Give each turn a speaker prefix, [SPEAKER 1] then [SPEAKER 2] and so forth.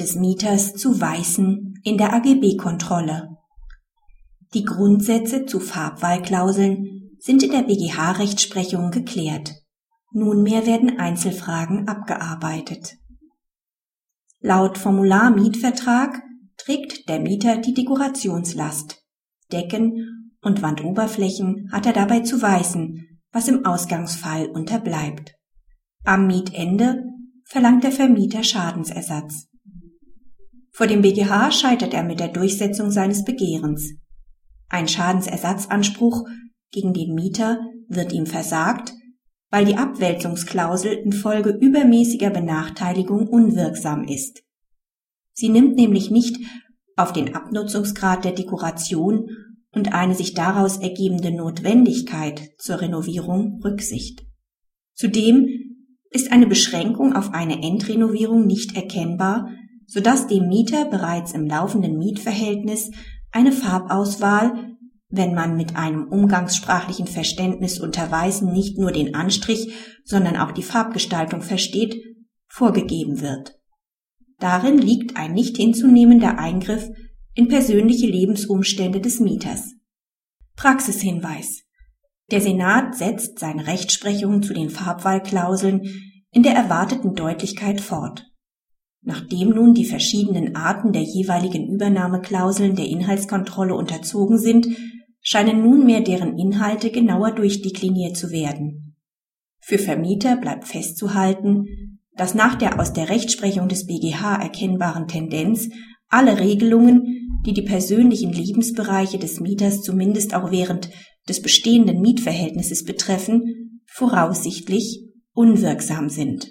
[SPEAKER 1] des Mieters zu Weißen in der AGB-Kontrolle. Die Grundsätze zu Farbwahlklauseln sind in der BGH-Rechtsprechung geklärt. Nunmehr werden Einzelfragen abgearbeitet. Laut Formular-Mietvertrag trägt der Mieter die Dekorationslast. Decken und Wandoberflächen hat er dabei zu weißen, was im Ausgangsfall unterbleibt. Am Mietende verlangt der Vermieter Schadensersatz. Vor dem BGH scheitert er mit der Durchsetzung seines Begehrens. Ein Schadensersatzanspruch gegen den Mieter wird ihm versagt, weil die Abwälzungsklausel infolge übermäßiger Benachteiligung unwirksam ist. Sie nimmt nämlich nicht auf den Abnutzungsgrad der Dekoration und eine sich daraus ergebende Notwendigkeit zur Renovierung Rücksicht. Zudem ist eine Beschränkung auf eine Endrenovierung nicht erkennbar, sodass dem Mieter bereits im laufenden Mietverhältnis eine Farbauswahl, wenn man mit einem umgangssprachlichen Verständnis unter Weißen nicht nur den Anstrich, sondern auch die Farbgestaltung versteht, vorgegeben wird. Darin liegt ein nicht hinzunehmender Eingriff in persönliche Lebensumstände des Mieters. Praxishinweis. Der Senat setzt seine Rechtsprechung zu den Farbwahlklauseln in der erwarteten Deutlichkeit fort. Nachdem nun die verschiedenen Arten der jeweiligen Übernahmeklauseln der Inhaltskontrolle unterzogen sind, scheinen nunmehr deren Inhalte genauer durchdekliniert zu werden. Für Vermieter bleibt festzuhalten, dass nach der aus der Rechtsprechung des BGH erkennbaren Tendenz alle Regelungen, die die persönlichen Lebensbereiche des Mieters zumindest auch während des bestehenden Mietverhältnisses betreffen, voraussichtlich unwirksam sind